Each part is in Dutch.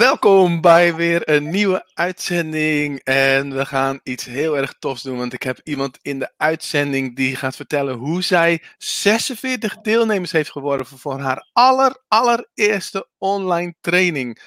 Welkom bij weer een nieuwe uitzending. En we gaan iets heel erg tofs doen. Want ik heb iemand in de uitzending die gaat vertellen hoe zij 46 deelnemers heeft geworven voor haar aller, allereerste online training.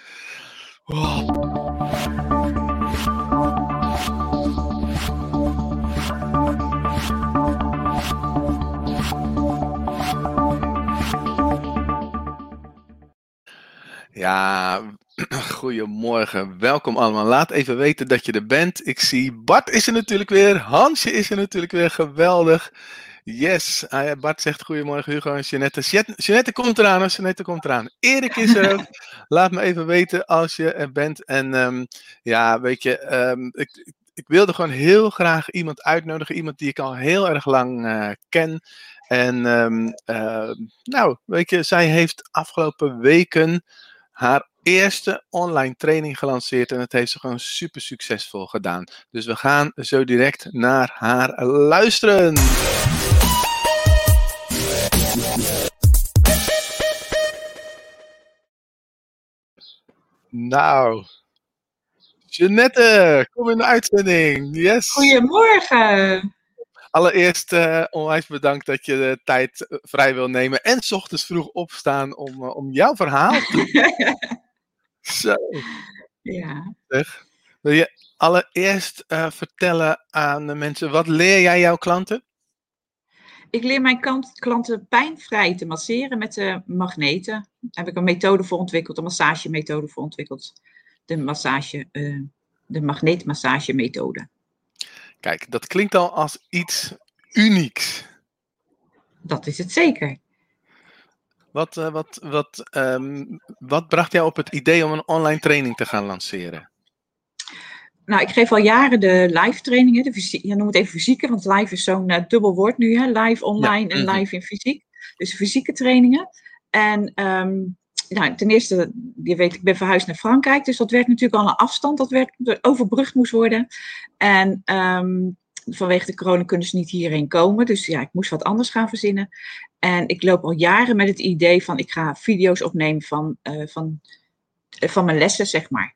Ja, goedemorgen. Welkom allemaal. Laat even weten dat je er bent. Ik zie Bart is er natuurlijk weer. Hansje is er natuurlijk weer. Geweldig. Yes. Ah, Bart zegt goedemorgen Hugo en Jeanette. Jeanette komt eraan. Jeanette komt eraan. Erik is er ook. Laat me even weten als je er bent. En um, ja, weet je, um, ik, ik wilde gewoon heel graag iemand uitnodigen. Iemand die ik al heel erg lang uh, ken. En um, uh, nou, weet je, zij heeft afgelopen weken haar eerste online training gelanceerd en het heeft ze gewoon super succesvol gedaan. Dus we gaan zo direct naar haar luisteren. Nou, Jeannette, kom in de uitzending. Yes. Goedemorgen. Allereerst uh, onwijs bedankt dat je de tijd eh, vrij wil nemen en s ochtends vroeg opstaan om, uh, om jouw verhaal te Zo. Ja. Zeg. Wil je allereerst uh, vertellen aan de mensen, wat leer jij jouw klanten? Ik leer mijn klanten pijnvrij te masseren met de magneten. Daar heb ik een methode voor ontwikkeld, een massagemethode voor ontwikkeld. De, massage, de magneetmassagemethode. Kijk, dat klinkt al als iets unieks. Dat is het zeker. Wat, uh, wat, wat, um, wat bracht jou op het idee om een online training te gaan lanceren? Nou, ik geef al jaren de live trainingen. De fysiek, ja, noem het even fysieke, want live is zo'n uh, dubbel woord nu. Hè? Live online ja. en live mm -hmm. in fysiek. Dus fysieke trainingen. En um, nou, ten eerste, je weet, ik ben verhuisd naar Frankrijk, dus dat werd natuurlijk al een afstand, dat werd overbrugd moest worden. En um, vanwege de corona kunnen ze niet hierheen komen, dus ja, ik moest wat anders gaan verzinnen. En ik loop al jaren met het idee van, ik ga video's opnemen van, uh, van, uh, van mijn lessen, zeg maar.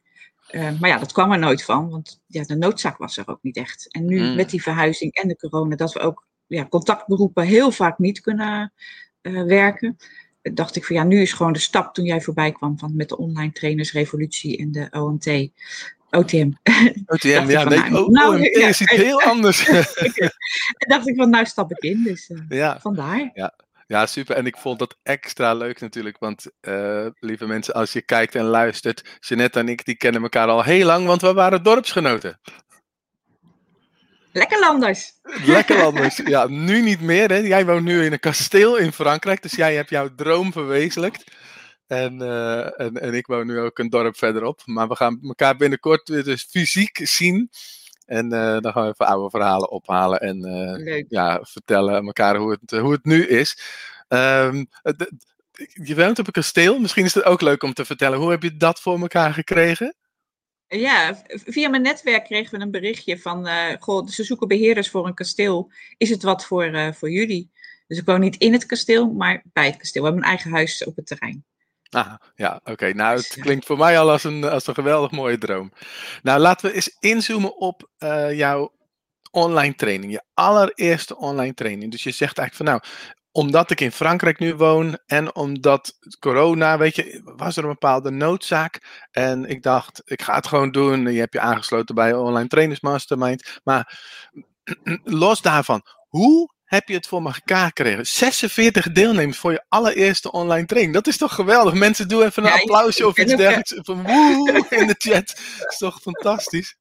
Uh, maar ja, dat kwam er nooit van, want ja, de noodzaak was er ook niet echt. En nu mm. met die verhuizing en de corona, dat we ook ja, contactberoepen heel vaak niet kunnen werken dacht ik van ja, nu is gewoon de stap toen jij voorbij kwam van met de online trainersrevolutie en de OMT. OTM. OTM, ja, nee, nou, nou, OMT ja, is iets heel anders. en dacht ik van, nou stap ik in, dus uh, ja. vandaar. Ja. Ja, super. En ik vond dat extra leuk natuurlijk. Want, uh, lieve mensen, als je kijkt en luistert, Jeanette en ik, die kennen elkaar al heel lang, want we waren dorpsgenoten. Lekkerlanders. Lekkerlanders, ja, nu niet meer. Hè. Jij woont nu in een kasteel in Frankrijk, dus jij hebt jouw droom verwezenlijkt. En, uh, en, en ik woon nu ook een dorp verderop. Maar we gaan elkaar binnenkort weer dus fysiek zien. En uh, dan gaan we even oude verhalen ophalen en uh, ja, vertellen aan elkaar hoe het, hoe het nu is. Um, de, je woont op een kasteel, misschien is het ook leuk om te vertellen. Hoe heb je dat voor elkaar gekregen? Ja, via mijn netwerk kregen we een berichtje van, uh, goh, ze zoeken beheerders voor een kasteel. Is het wat voor, uh, voor jullie? Dus ik woon niet in het kasteel, maar bij het kasteel. We hebben een eigen huis op het terrein. Ah, ja, oké. Okay. Nou, het klinkt voor mij al als een, als een geweldig mooie droom. Nou, laten we eens inzoomen op uh, jouw online training. Je allereerste online training. Dus je zegt eigenlijk van, nou, omdat ik in Frankrijk nu woon en omdat corona, weet je, was er een bepaalde noodzaak. En ik dacht, ik ga het gewoon doen. Je hebt je aangesloten bij Online Trainers Mastermind. Maar los daarvan, hoe heb je het voor elkaar gekregen? 46 deelnemers voor je allereerste online training. Dat is toch geweldig? Mensen, doen even een ja, applausje of iets dergelijks. Van woe in de chat. Dat is toch fantastisch?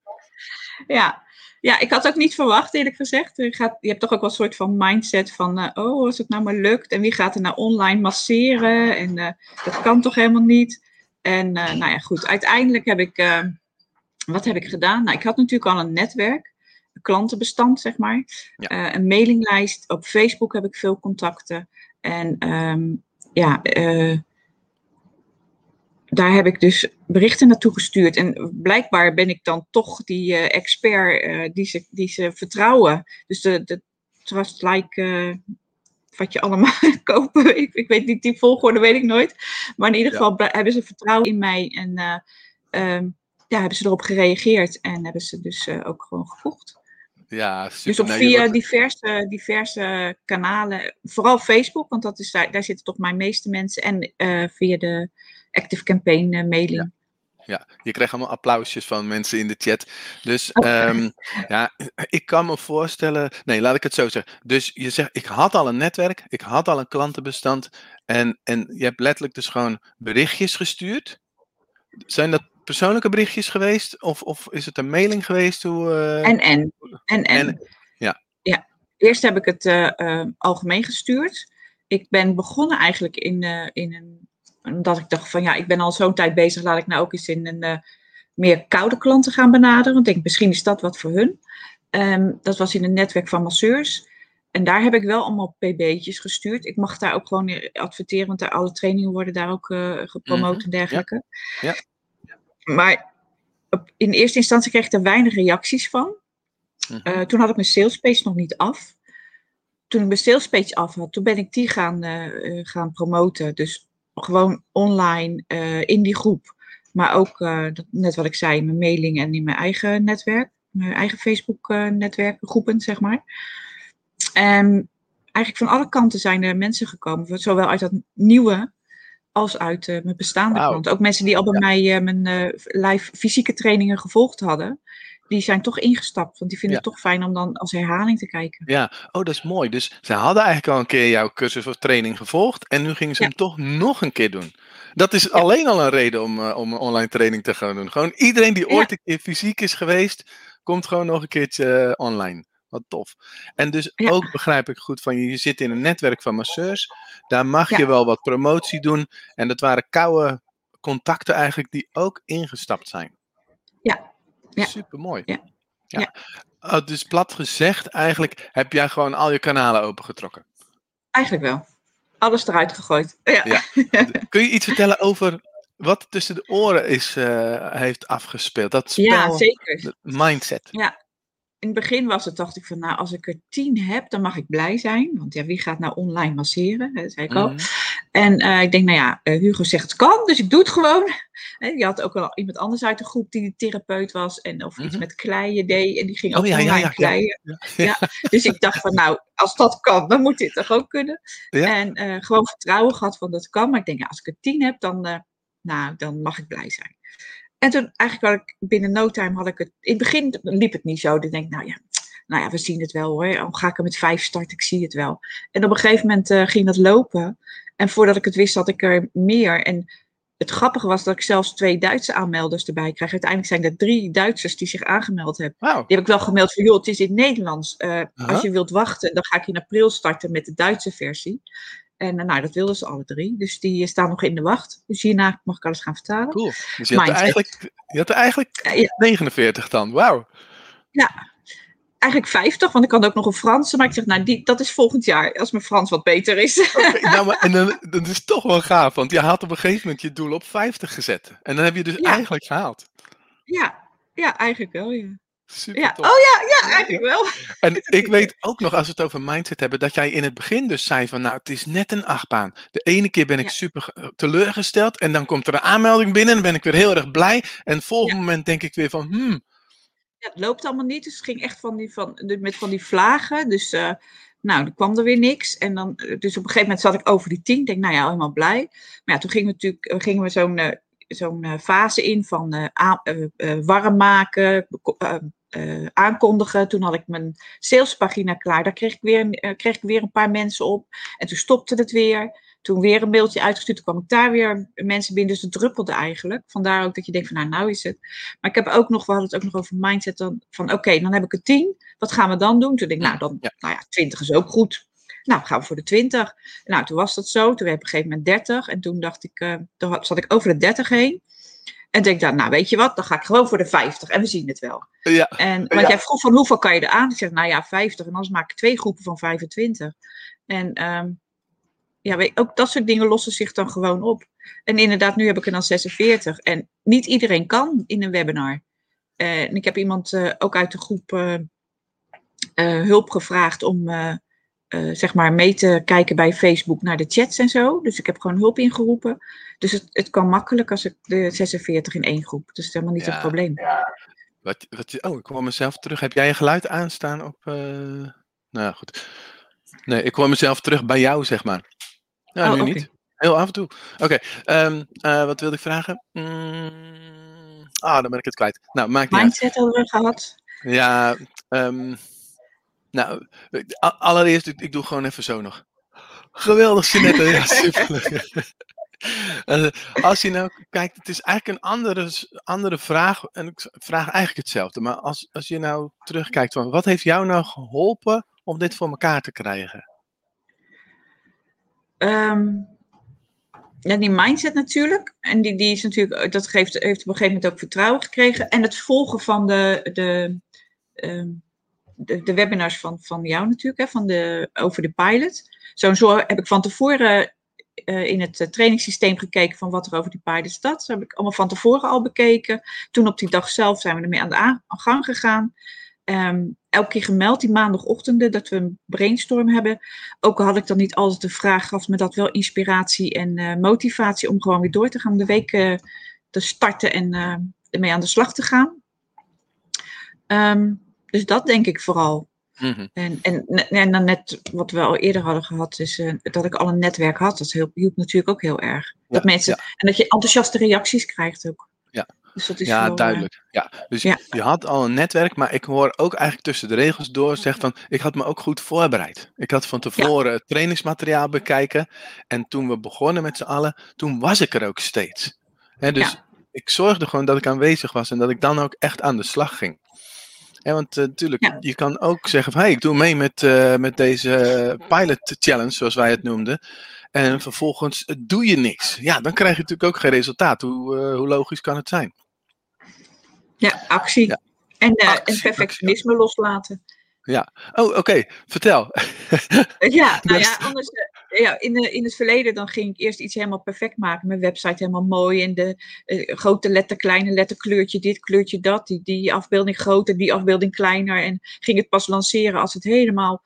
Ja, ja, ik had ook niet verwacht, eerlijk gezegd. Je, gaat, je hebt toch ook wel een soort van mindset van, uh, oh, als het nou maar lukt. En wie gaat er nou online masseren? En uh, dat kan toch helemaal niet? En uh, nou ja, goed. Uiteindelijk heb ik, wat heb ik gedaan? Nou, ik had natuurlijk al een netwerk, een klantenbestand, zeg maar. Ja. een mailinglijst. Op Facebook heb ik veel contacten. En um, ja, daar heb ik dus berichten naartoe gestuurd. En blijkbaar ben ik dan toch die uh, expert uh, die, ze, die ze vertrouwen. Dus de, de trust like uh, wat je allemaal kopen. Ik, ik weet niet, die volgorde weet ik nooit. Maar in ieder geval hebben ze vertrouwen in mij. En ehm, ja, hebben ze erop gereageerd en hebben ze dus ook gewoon gevolgd. Ja, super. Dus op via wordt- diverse, diverse kanalen, vooral Facebook, want dat is daar, daar zitten toch mijn meeste mensen. En eh, via de Active Campaign eh, mailing. Ja, je krijgt allemaal applausjes van mensen in de chat. Dus Oh. ehm, ja, ik kan me voorstellen. Nee, laat ik het zo zeggen. Dus je zegt, ik had al een netwerk, ik had al een klantenbestand. En, en je hebt letterlijk dus gewoon berichtjes gestuurd. Zijn dat persoonlijke berichtjes geweest? Of, of is het een mailing geweest? Hoe, eh, En en. En en. En, ja. ja. Eerst heb ik het eh, algemeen gestuurd. Ik ben begonnen eigenlijk in, in een. Omdat ik dacht van ja, ik ben al zo'n tijd bezig, laat ik nou ook eens in een eh, meer koude klanten gaan benaderen. Want ik denk, misschien is dat wat voor hun. Ehm, dat was in een netwerk van masseurs. En daar heb ik wel allemaal pb'tjes gestuurd. Ik mag daar ook gewoon adverteren, want daar, alle trainingen worden daar ook eh, gepromoot Mhm, en dergelijke. Ja. Maar op- in eerste instantie kreeg ik er weinig reacties van. Mhm. Eh, toen had ik mijn salespage nog niet af. Toen ik mijn salespage af had, toen ben ik die gaan, gaan promoten. Dus gewoon online eh, in die groep. Maar ook, eh, dat, net wat ik zei, in mijn mailing en in mijn eigen netwerk. Mijn eigen Facebook-netwerk, groepen, zeg maar. En eigenlijk van alle kanten zijn er mensen gekomen. Zowel uit dat nieuwe als uit eh, mijn bestaande Wauw. klanten. Ook mensen die al bij mij eh, mijn eh, live fysieke trainingen gevolgd hadden. Die zijn toch ingestapt. Want die vinden Ja. het toch fijn om dan als herhaling te kijken. Ja, oh, dat is mooi. Dus ze hadden eigenlijk al een keer jouw cursus of training gevolgd. En nu gingen ze Ja. hem toch nog een keer doen. Dat is alleen al een reden om, eh, om een online training te gaan doen. Gewoon iedereen die ooit een keer fysiek is geweest, komt gewoon nog een keertje eh, online. Wat tof. En dus Ja. ook begrijp ik goed van je, je zit in een netwerk van masseurs. Daar mag Ja. je wel wat promotie doen. En dat waren koude contacten eigenlijk die ook ingestapt zijn. Ja. Ja. Super mooi. Ja. Ja. Ja. Oh, dus plat gezegd, eigenlijk heb jij gewoon al je kanalen opengetrokken. Eigenlijk wel. Alles eruit gegooid. Ja. Ja. Kun je iets vertellen over wat tussen de oren is, eh, heeft afgespeeld? Dat spel, Ja, zeker. mindset. In het begin was het, dacht ik van, nou, als ik er tien heb, dan mag ik blij zijn. Want ja, wie gaat nou online masseren? Dat zei ik al. En eh, ik denk, nou ja, eh, Hugo zegt het kan, dus ik doe het gewoon. Je had ook wel iemand anders uit de groep die therapeut was. En of iets Mhm. met kleien deed. En die ging Oh, ook ja, ja, kleien. Ja. Dus ik dacht van, nou, als dat kan, dan moet dit toch ook kunnen. En eh, gewoon vertrouwen gehad van dat kan. Maar ik denk, ja, als ik er tien heb, dan, nou, dan mag ik blij zijn. En toen eigenlijk had ik binnen no time had ik het. In het begin liep het niet zo. Dan denk ik, nou ja, nou ja, we zien het wel hoor. Dan ga ik er met vijf starten, ik zie het wel. En op een gegeven moment ging dat lopen. En voordat ik het wist, had ik er meer. En het grappige was dat ik zelfs twee Duitse aanmelders erbij kreeg. Uiteindelijk zijn er drie Duitsers die zich aangemeld hebben. Die heb ik wel gemeld van, joh, het is in het Nederlands. Eh. Als je wilt wachten, dan ga ik in april starten met de Duitse versie. En eh, nou, dat wilden ze alle drie. Dus die eh, staan nog in de wacht. Dus hierna mag ik alles gaan vertalen. Cool. Dus je had, er eigenlijk, je had er eigenlijk Ja, ja. 49 dan. Wauw. Eigenlijk 50, want ik kan ook nog een Franse. Maar ik zeg, nou, die, dat is volgend jaar. Als mijn Frans wat beter is. Nou, maar, en dan, dat is toch wel gaaf, want je had op een gegeven moment je doel op 50 gezet. En dan heb je dus Ja. eigenlijk gehaald. ja, ja, eigenlijk wel, ja. Super Ja, tof. oh ja, ja, eigenlijk wel. En ik weet ook nog, als we het over mindset hebben, dat jij in het begin dus zei van, nou, het is net een achtbaan. De ene keer ben ik Ja. super ge- teleurgesteld en dan komt er een aanmelding binnen en ben ik weer heel erg blij. En het volgende moment denk ik weer van, hmm, Het loopt allemaal niet. Dus het ging echt van die, van, met van die vlagen. Dus eh, nou, er kwam er weer niks. En dan, eh, dus op een gegeven moment zat ik over die tien. Ik denk, nou ja, helemaal blij. Maar ja, toen gingen we natuurlijk eh, gingen we zo'n zo'n fase in van warm maken, aankondigen. Toen had ik mijn salespagina klaar. Daar kreeg ik, weer, kreeg ik weer een paar mensen op. En toen stopte het weer. Toen weer een mailtje uitgestuurd. Toen kwam ik daar weer mensen binnen. Dus het druppelde eigenlijk. Vandaar ook dat je denkt van, nou, nou is het. Maar ik heb ook nog, we hadden het ook nog over mindset. Dan, van oké, dan heb ik er tien. Wat gaan we dan doen? Toen denk ik, nou, dan, nou ja, 20 is ook goed. Nou, gaan we voor de 20. Nou, toen was dat zo. Toen heb ik op een gegeven moment 30. En toen dacht ik, eh, toen zat ik over de 30 heen. En denk ik, dan, nou, weet je wat? Dan ga ik gewoon voor de 50. En we zien het wel. ja, En, want Ja. jij vroeg van hoeveel kan je er aan? Ik zeg, nou ja, 50. En anders maak ik twee groepen van 25. En ehm, ja, weet, ook dat soort dingen lossen zich dan gewoon op. En inderdaad, nu heb ik er dan 46. En niet iedereen kan in een webinar. Eh, en ik heb iemand eh, ook uit de groep eh, eh, hulp gevraagd om, eh, eh, zeg maar mee te kijken bij Facebook naar de chats en zo. Dus ik heb gewoon hulp ingeroepen. Dus het, het kan makkelijk als ik de 46 in één groep. Dus dat is helemaal niet Ja. het probleem. Wat, wat, oh, ik kwam mezelf terug. Heb jij je geluid aanstaan op. eh, Nou ja, goed. Nee, ik kwam mezelf terug bij jou, zeg maar. Oh, nu oké. niet. Heel af en toe. Oké, ehm, eh, wat wilde ik vragen? Mm, ah, dan ben ik het kwijt. Nou, maakt niet uit. Mindset hadden we gehad. Ja, ehm, nou, allereerst, ik, ik doe gewoon even zo nog. Geweldig, Jeanette. Ja, super. Eh, als je nou kijkt, het is eigenlijk een andere, andere vraag. En ik vraag eigenlijk hetzelfde. Maar als, als je nou terugkijkt, van, wat heeft jou nou geholpen om dit voor elkaar te krijgen? Ehm, ja, die mindset natuurlijk. En die, die is natuurlijk, dat geeft, heeft op een gegeven moment ook vertrouwen gekregen. En het volgen van de, de, ehm, de, webinars van, van jou natuurlijk, hè, van de, over de pilot. Zo, zo heb ik van tevoren eh, in het eh, trainingssysteem gekeken van wat er over die pilot staat. Dat heb ik allemaal van tevoren al bekeken. Toen op die dag zelf zijn we ermee aan de gang gegaan. Ehm, elke keer gemeld die maandagochtenden dat we een brainstorm hebben. Ook al had ik dan niet altijd de vraag, gaf me dat wel inspiratie en eh, motivatie om gewoon weer door te gaan de week eh, te starten en eh, ermee aan de slag te gaan. Ehm, dus dat denk ik vooral. Mhm. En, en, en dan net wat we al eerder hadden gehad, is dat ik al een netwerk had. Dat hielp, natuurlijk ook heel erg. Dat Ja, mensen, En dat je enthousiaste reacties krijgt ook. Ja. Dus dat is Ja, eh, duidelijk. Ja. Dus ja. je had al een netwerk, maar ik hoor ook eigenlijk tussen de regels door zeg van, ik had me ook goed voorbereid. Ik had van tevoren het trainingsmateriaal bekijken en toen we begonnen met z'n allen, toen was ik er ook steeds. Hè, dus Ja. ik zorgde gewoon dat ik aanwezig was en dat ik dan ook echt aan de slag ging. Hè, want eh, natuurlijk, Ja. je kan ook zeggen van, hey, ik doe mee met, eh, met deze pilot challenge, zoals wij het noemden. En vervolgens eh, doe je niks. Ja, dan krijg je natuurlijk ook geen resultaat. Hoe, eh, hoe logisch kan het zijn? ja, actie. Ja. En, eh, Actie, en perfectionisme loslaten. Oh, oké. Vertel. Ja, nou ja, anders, ja in, de, in het verleden dan ging ik eerst iets helemaal perfect maken. Mijn website helemaal mooi. En de grote letter, kleine letter, kleurtje dit, kleurtje dat. Die, die afbeelding groter, die afbeelding kleiner. En ging het pas lanceren als het helemaal...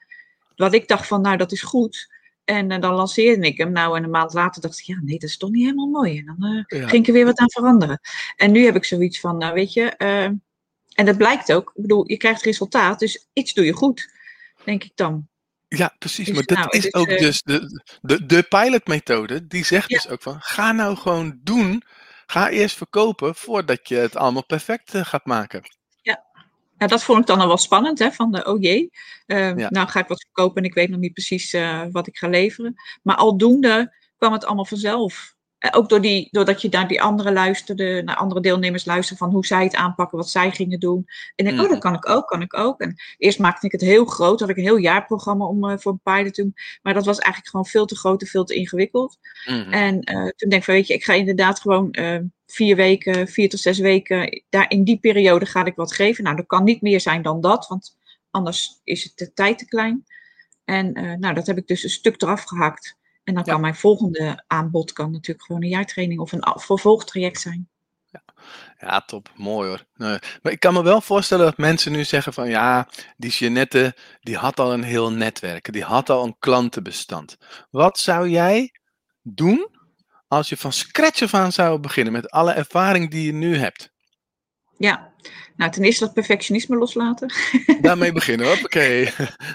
Wat ik dacht van, nou dat is goed. En eh, dan lanceerde ik hem. Nou, en een maand later dacht ik, ja nee, dat is toch niet helemaal mooi. En dan Ja. ging ik er weer wat aan veranderen. En nu heb ik zoiets van, nou weet je... eh, en dat blijkt ook. Ik bedoel, je krijgt resultaat. Dus iets doe je goed, denk ik dan. Ja, precies. Dus maar dat nou, is dus, ook eh, dus de, de, de pilotmethode. Die zegt Ja. dus ook van, ga nou gewoon doen. Ga eerst verkopen voordat je het allemaal perfect gaat maken. Ja, dat vond ik dan al wel spannend, hè? Van de, oh jee, eh, Ja. nou ga ik wat verkopen en ik weet nog niet precies eh, wat ik ga leveren. Maar aldoende kwam het allemaal vanzelf. Eh, ook door die, doordat je naar die anderen luisterde, naar andere deelnemers luisterde van hoe zij het aanpakken, wat zij gingen doen. En ik, oh, Mhm. dat kan ik ook, kan ik ook. En eerst maakte ik het heel groot, had ik een heel jaarprogramma om eh, voor een pilot te doen. Maar dat was eigenlijk gewoon veel te groot en veel te ingewikkeld. Mhm. En eh, toen denk ik van, weet je, ik ga inderdaad gewoon vier weken, vier tot zes weken, daar in die periode ga ik wat geven. Nou, dat kan niet meer zijn dan dat, want anders is het de tijd te klein. En nou, dat heb ik dus een stuk eraf gehakt. En dan Ja. kan mijn volgende aanbod kan natuurlijk gewoon een jaartraining of een vervolgtraject zijn. Ja, top. Mooi hoor. Nee. Maar ik kan me wel voorstellen dat mensen nu zeggen van ja, die Jeannette, die had al een heel netwerk. Die had al een klantenbestand. Wat zou jij doen als je van scratch af aan zou beginnen met alle ervaring die je nu hebt? Ja, nou ten eerste dat perfectionisme loslaten. Daarmee beginnen, hoppakee.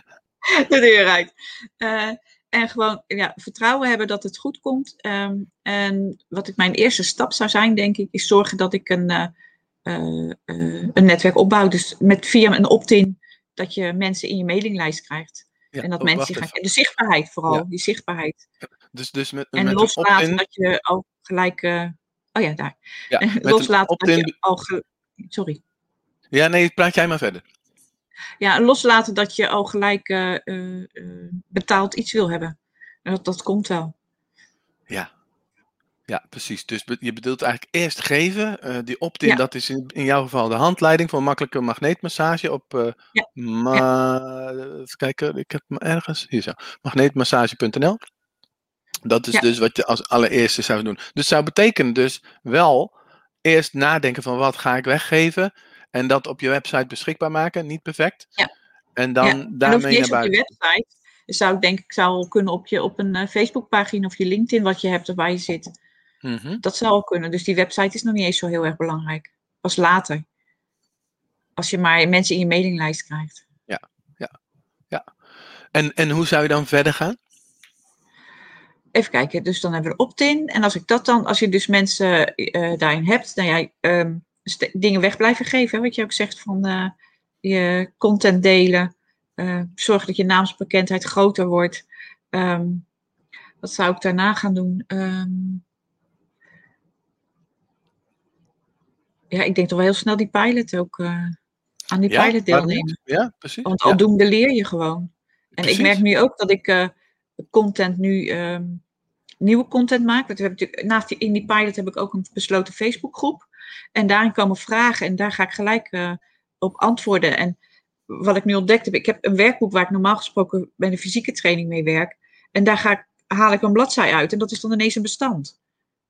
de deur uit. Eh, en gewoon ja, vertrouwen hebben dat het goed komt. Ehm, en wat ik mijn eerste stap zou zijn, denk ik, is zorgen dat ik een, eh, eh, eh, een netwerk opbouw. Dus met via een opt-in, dat je mensen in je mailinglijst krijgt. Ja, en dat oh, mensen gaan. De zichtbaarheid vooral, Ja. die zichtbaarheid. Dus, dus met, En met loslaten dat je al gelijk. oh ja, daar. Ja, loslaten dat je al. Sorry. Ja, nee, praat jij maar verder. Ja, loslaten dat je al gelijk eh, betaald iets wil hebben. En Dat, dat komt wel. Ja. Ja, precies. Dus je bedoelt eigenlijk eerst geven. die opt-in, Ja. dat is in, in jouw geval de handleiding voor makkelijke magneetmassage op. Ja. ma- Even kijken, ik heb hem ergens. Hier zo. Magneetmassage.nl. Dat is dus wat je als allereerste zou doen. Dus zou betekenen dus wel eerst nadenken van wat ga ik weggeven. En dat op je website beschikbaar maken. Niet perfect. Ja. En dan ja, en daarmee naar eens op je buiten. website. Dus zou ik denk ik zou kunnen op, je, op een uh, Facebookpagina of je LinkedIn wat je hebt waar je zit. Mhm. Dat zou wel kunnen. Dus die website is nog niet eens zo heel erg belangrijk. Pas later. Als je maar mensen in je mailinglijst krijgt. Ja, ja, ja. En, en hoe zou je dan verder gaan? Even kijken, dus dan hebben we opt-in. En als ik dat dan, als je dus mensen uh, daarin hebt, dan jij um, dingen weg blijven geven. Wat je ook zegt van uh, je content delen. Uh, zorg dat je naamsbekendheid groter wordt. Um, wat zou ik daarna gaan doen? Um, ja, ik denk toch wel heel snel die pilot ook uh, aan die ja, pilot deelnemen. Ja, precies. Want ja. aldoende leer je gewoon. En Precies. ik merk nu ook dat ik uh, content nu, um, nieuwe content maak. Naast die, in die pilot heb ik ook een besloten Facebookgroep. En daarin komen vragen en daar ga ik gelijk uh, op antwoorden. En wat ik nu ontdekt heb, ik heb een werkboek waar ik normaal gesproken bij de fysieke training mee werk. En daar ga ik, haal ik een bladzij uit en dat is dan ineens een bestand.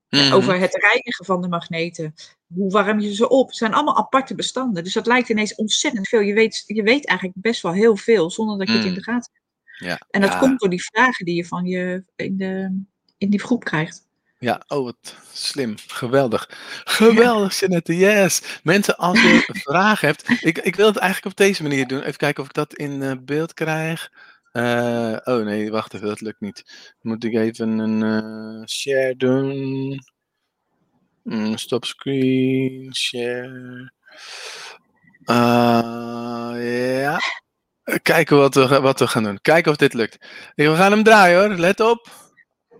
Mhm. Over het reinigen van de magneten. Hoe warm je ze op? Het zijn allemaal aparte bestanden. Dus dat lijkt ineens ontzettend veel. Je weet, je weet eigenlijk best wel heel veel zonder dat je het in Mm. de gaten hebt. Ja. En dat ja. komt door die vragen die je van je in, de, in die groep krijgt. Ja, oh wat slim. Geweldig. Geweldig, Jeanette. Yes. Mensen, als je vragen hebt. Ik, ik wil het eigenlijk op deze manier doen. Even kijken of ik dat in uh, beeld krijg. Uh, oh nee, wacht even, dat lukt niet. Moet ik even een uh, share doen? Mm, stop screen, share. Ja. Kijken wat we, wat we gaan doen. Kijken of dit lukt. We gaan hem draaien hoor, let op.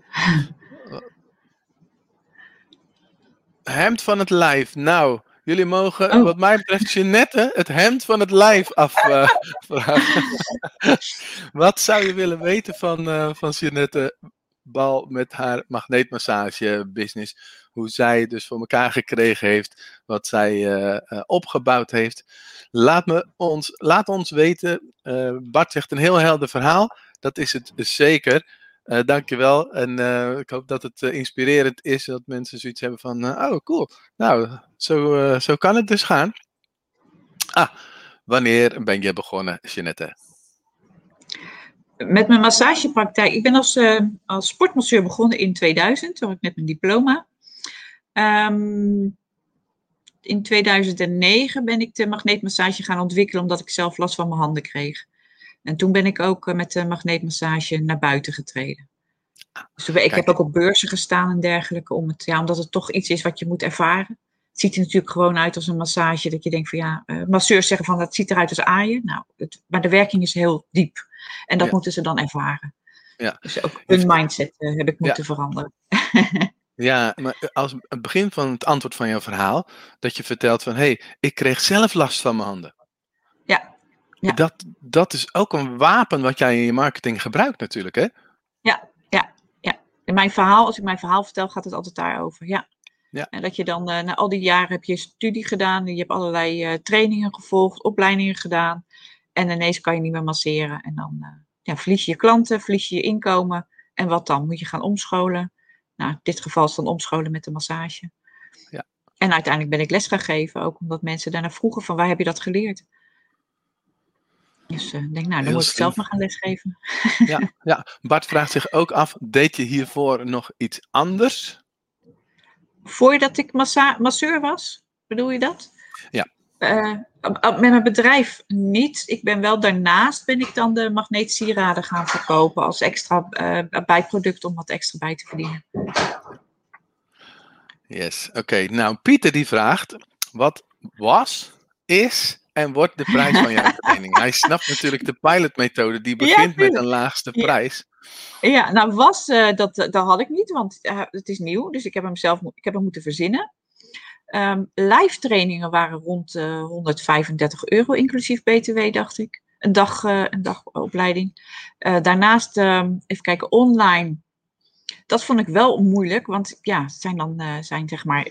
Hemd van het lijf. Nou, jullie mogen, oh. wat mij betreft, Jeannette het hemd van het lijf afvragen. Uh, wat zou je willen weten van, uh, van Jeannette Bal met haar magneetmassage business? Hoe zij het dus voor elkaar gekregen heeft, wat zij uh, opgebouwd heeft. Laat, me ons, laat ons weten. Bart zegt een heel helder verhaal. Dat is het zeker. Uh, dankjewel. En uh, ik hoop dat het uh, inspirerend is. Dat mensen zoiets hebben van, oh cool. Nou, zo, zo kan het dus gaan. Ah, wanneer ben je begonnen, Jeanette? Met mijn massagepraktijk. Ik ben als, als sportmasseur begonnen in 2000. Toen ik net mijn diploma. Um, in 2009 ben ik de magneetmassage gaan ontwikkelen. Omdat ik zelf last van mijn handen kreeg. En toen ben ik ook met de magneetmassage naar buiten getreden. Dus ik Kijk. heb ook op beurzen gestaan en dergelijke, om het, ja, omdat het toch iets is wat je moet ervaren. Het ziet er natuurlijk gewoon uit als een massage, dat je denkt van ja, uh, masseurs zeggen van dat ziet eruit als aaien. Nou, het, maar de werking is heel diep. En dat ja. moeten ze dan ervaren. Ja. Dus ook hun mindset uh, heb ik moeten ja. veranderen. Ja, maar als het begin van het antwoord van jouw verhaal, dat je vertelt van hé, hey, ik kreeg zelf last van mijn handen. Ja. Dat, dat is ook een wapen wat jij in je marketing gebruikt natuurlijk, hè? Ja, ja, ja. In mijn verhaal, als ik mijn verhaal vertel, gaat het altijd daarover, ja. ja. En dat je dan, uh, na al die jaren heb je studie gedaan, je hebt allerlei uh, trainingen gevolgd, opleidingen gedaan. En ineens kan je niet meer masseren. En dan uh, ja, verlies je je klanten, verlies je je inkomen. En wat dan? Moet je gaan omscholen? Nou, in dit geval is dan omscholen met de massage. Ja. En uiteindelijk ben ik les gaan geven, ook omdat mensen daarna vroegen van waar heb je dat geleerd? Dus ik uh, denk, nou, dan moet ik zelf maar gaan lesgeven. Ja, ja, Bart vraagt zich ook af, deed je hiervoor nog iets anders? Voordat ik massa masseur was, bedoel je dat? Ja. Uh, met mijn bedrijf niet. Ik ben wel daarnaast ben ik dan de magneetsieraden gaan verkopen als extra uh, bijproduct om wat extra bij te verdienen. Yes, oké. Okay. Nou, Pieter die vraagt, wat was, is en wordt de prijs van jouw training? Hij snapt natuurlijk de pilotmethode, die begint ja, met een laagste prijs. Ja, ja nou was, uh, dat, dat had ik niet, want uh, het is nieuw, dus ik heb hem zelf ik heb hem moeten verzinnen. Um, live trainingen waren rond uh, 135 euro, inclusief BTW, dacht ik. Een dag, een dagopleiding. daarnaast, um, even kijken, online. Dat vond ik wel moeilijk, want ja, het zijn dan, zijn zeg maar,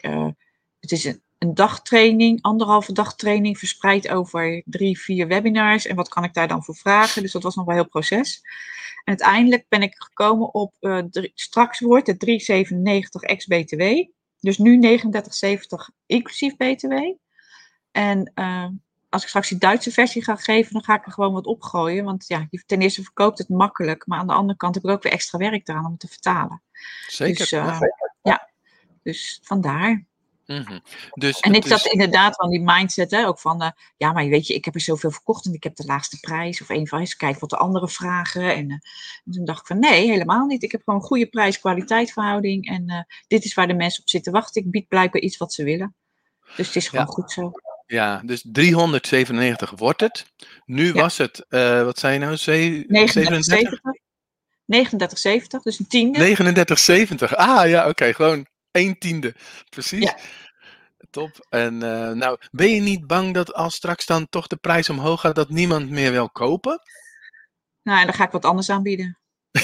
het is een, een dagtraining, anderhalve dagtraining, verspreid over drie, vier webinars. En wat kan ik daar dan voor vragen? Dus dat was nog wel een heel proces. En uiteindelijk ben ik gekomen op, uh, drie, straks wordt het 397 ex-BTW. Dus nu 39,70 inclusief BTW. En uh, als ik straks die Duitse versie ga geven, dan ga ik er gewoon wat opgooien. Want ja, ten eerste verkoopt het makkelijk. Maar aan de andere kant heb ik ook weer extra werk eraan om het te vertalen. Zeker. Dus, uh, ja, dus vandaar. Mhm. dus en ik zat inderdaad van die mindset, hè, ook van, eh, ja, maar weet je, ik heb er zoveel verkocht en ik heb de laagste prijs. Of een van eens kijken wat de anderen vragen. En, eh, en toen dacht ik van, nee, helemaal niet. Ik heb gewoon een goede prijs-kwaliteit verhouding. En eh, dit is waar de mensen op zitten wachten. Ik bied blijkbaar iets wat ze willen. Dus het is gewoon Ja. goed zo. Ja, dus 397 wordt het. Nu Ja. was het, wat zei je nou, ze- 37? 39,70. 39,70, dus een tiende. 39,70. Ah ja, oké, gewoon één tiende. Precies. Ja. Top. En eh, nou, ben je niet bang dat als straks dan toch de prijs omhoog gaat, dat niemand meer wil kopen? Nou, en dan ga ik wat anders aanbieden.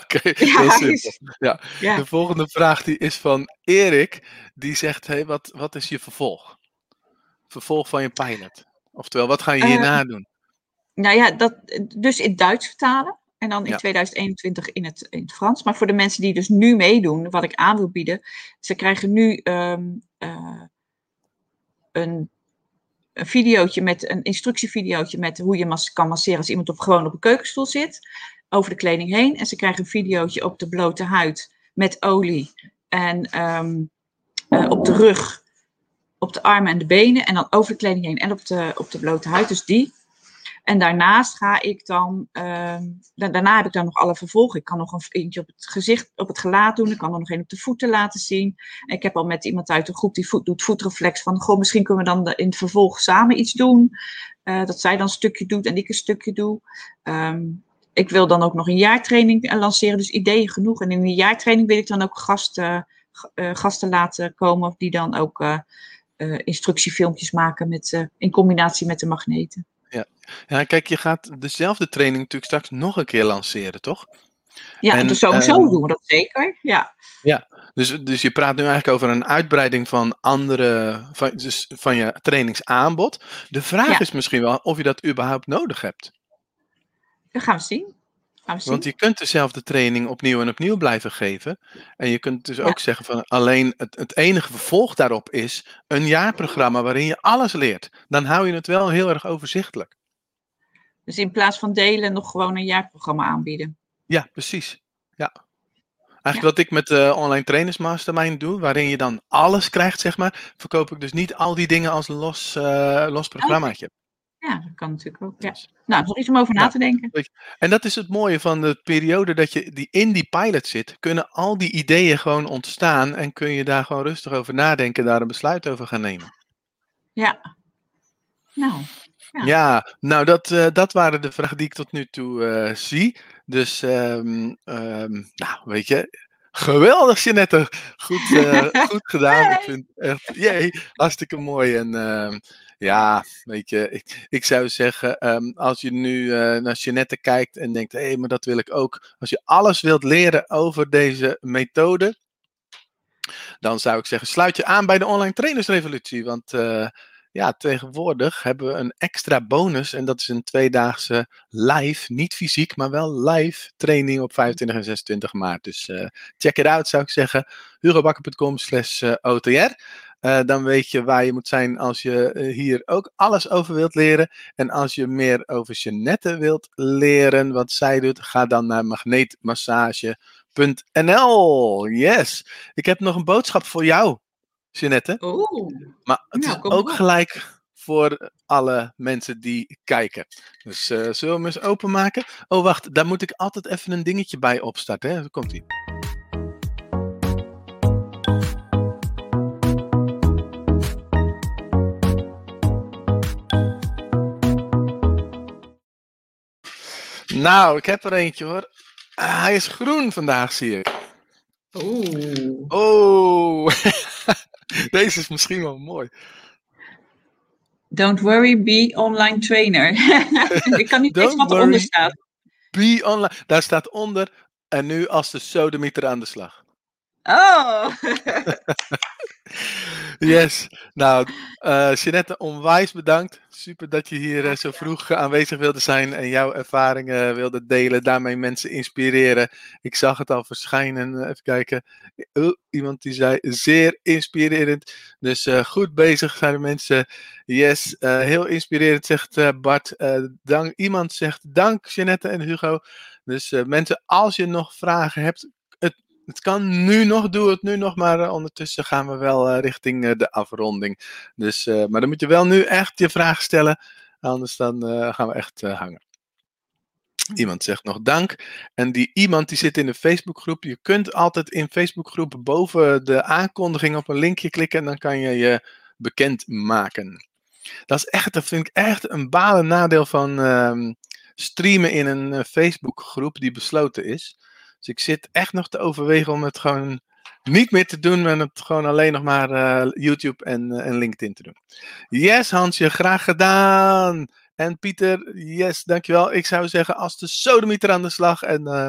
oké, Ja, is- Ja. Ja. De volgende vraag die is van Erik. Die zegt, hey, wat, wat is je vervolg? Vervolg van je pilot. Oftewel, wat ga je Eh, hierna doen? Nou ja, dat, dus in Duits vertalen. En dan in Ja. 2021 in het, in het Frans. Maar voor de mensen die dus nu meedoen, wat ik aan wil bieden. Ze krijgen nu ehm, eh, een, een videootje met een instructievideootje met hoe je mas kan masseren als iemand op, gewoon op een keukenstoel zit. Over de kleding heen. En ze krijgen een videootje op de blote huid met olie. En ehm, eh, op de rug, op de armen en de benen. En dan over de kleding heen en op de, op de blote huid. Dus die. En daarnaast ga ik dan, ehm, da- daarna heb ik dan nog alle vervolgen. Ik kan nog een eentje op het gezicht, op het gelaat doen. Ik kan er nog een op de voeten laten zien. En ik heb al met iemand uit de groep die voet, doet voetreflex van, goh, misschien kunnen we dan in het vervolg samen iets doen. Eh, dat zij dan een stukje doet en ik een stukje doe. Ehm, ik wil dan ook nog een jaartraining eh, lanceren, dus ideeën genoeg. En in die jaartraining wil ik dan ook gasten, eh, gasten laten komen die dan ook instructiefilmpjes maken met, in combinatie met de magneten. Ja, kijk, je gaat dezelfde training natuurlijk straks nog een keer lanceren, toch? Ja, En, dus sowieso ehm, doen we dat zeker. Ja. Dus, dus je praat nu eigenlijk over een uitbreiding van andere, van, dus van je trainingsaanbod. De vraag Ja. is misschien wel of je dat überhaupt nodig hebt. Dat gaan we zien. Want je kunt dezelfde training opnieuw en opnieuw blijven geven. En je kunt dus Ja. ook zeggen van alleen het, het enige vervolg daarop is een jaarprogramma waarin je alles leert. Dan hou je het wel heel erg overzichtelijk. Dus in plaats van delen nog gewoon een jaarprogramma aanbieden. Ja, precies. Ja. Eigenlijk wat ik met de online trainers mastermind doe, waarin je dan alles krijgt, zeg maar, verkoop ik dus niet al die dingen als los, eh, los programmaatje. Ja, dat kan natuurlijk ook. Ja. Nou, nog iets om over na Ja. te denken. En dat is het mooie van de periode dat je die in die pilot zit, kunnen al die ideeën gewoon ontstaan en kun je daar gewoon rustig over nadenken, daar een besluit over gaan nemen. Ja. Nou, Ja, Ja. nou dat, eh, dat waren de vragen die ik tot nu toe eh, zie. Dus, ehm, ehm, nou weet je, geweldig Jeanette, goed, eh, goed gedaan. Ik vind het echt, jee, hartstikke mooi. En ehm, ja, weet je, ik, ik zou zeggen, ehm, als je nu eh, naar Jeanette kijkt en denkt, hé, maar dat wil ik ook. Als je alles wilt leren over deze methode, dan zou ik zeggen, sluit je aan bij de Online Trainersrevolutie. Want eh, ja, tegenwoordig hebben we een extra bonus. En dat is een tweedaagse live, niet fysiek, maar wel live training op 25 en 26 maart. Dus eh, check it out, zou ik zeggen. hugobakker.com slash eh, OTR. Eh, dan weet je waar je moet zijn als je hier ook alles over wilt leren. En als je meer over Jeanette wilt leren, wat zij doet, ga dan naar magneetmassage.nl. Yes, ik heb nog een boodschap voor jou, Jeanette. Oeh. Maar het Nou, is ook gelijk voor alle mensen die kijken. Dus eh, zullen we hem eens openmaken? Oh, wacht, daar moet ik altijd even een dingetje bij opstarten. Hè? Daar komt ie. Nou, ik heb er eentje hoor. Ah, hij is groen vandaag, zie ik. Oeh. Oh, deze is misschien wel mooi. Don't worry, be online trainer. ik kan niet weten wat eronder staat. Be online. Daar staat onder. En nu als de sodemieter aan de slag. Oh! yes. Nou, uh, Jeanette, onwijs bedankt. Super dat je hier uh, zo vroeg aanwezig wilde zijn en jouw ervaringen wilde delen. Daarmee mensen inspireren. Ik zag het al verschijnen. Even kijken. Uh, iemand die zei zeer inspirerend. Dus goed bezig zijn de mensen. Yes, heel inspirerend zegt Bart. dank, iemand zegt dank Jeanette en Hugo. Dus mensen, als je nog vragen hebt, het kan nu nog, doe het nu nog, maar uh, ondertussen gaan we wel uh, richting uh, de afronding. Dus, maar dan moet je wel nu echt je vraag stellen, anders dan gaan we echt hangen. Iemand zegt nog dank. En die iemand die zit in de Facebookgroep. Je kunt altijd in Facebookgroepen boven de aankondiging op een linkje klikken en dan kan je je bekend maken. Dat is echt, dat vind ik echt een balen nadeel van ehm, streamen in een Facebookgroep die besloten is. Dus ik zit echt nog te overwegen om het gewoon niet meer te doen, maar het gewoon alleen nog maar uh, YouTube en, uh, en LinkedIn te doen. Yes, Hansje, graag gedaan. En Pieter, yes, dankjewel. Ik zou zeggen, als de sodemieter aan de slag. En uh,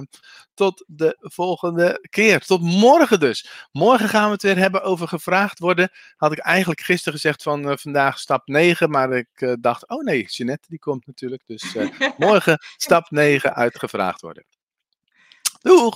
tot de volgende keer. Tot morgen dus. Morgen gaan we het weer hebben over gevraagd worden. Had ik eigenlijk gisteren gezegd van vandaag stap 9. Maar ik dacht, oh nee, Jeanette die komt natuurlijk. Dus morgen stap 9 uit gevraagd worden. Doeg!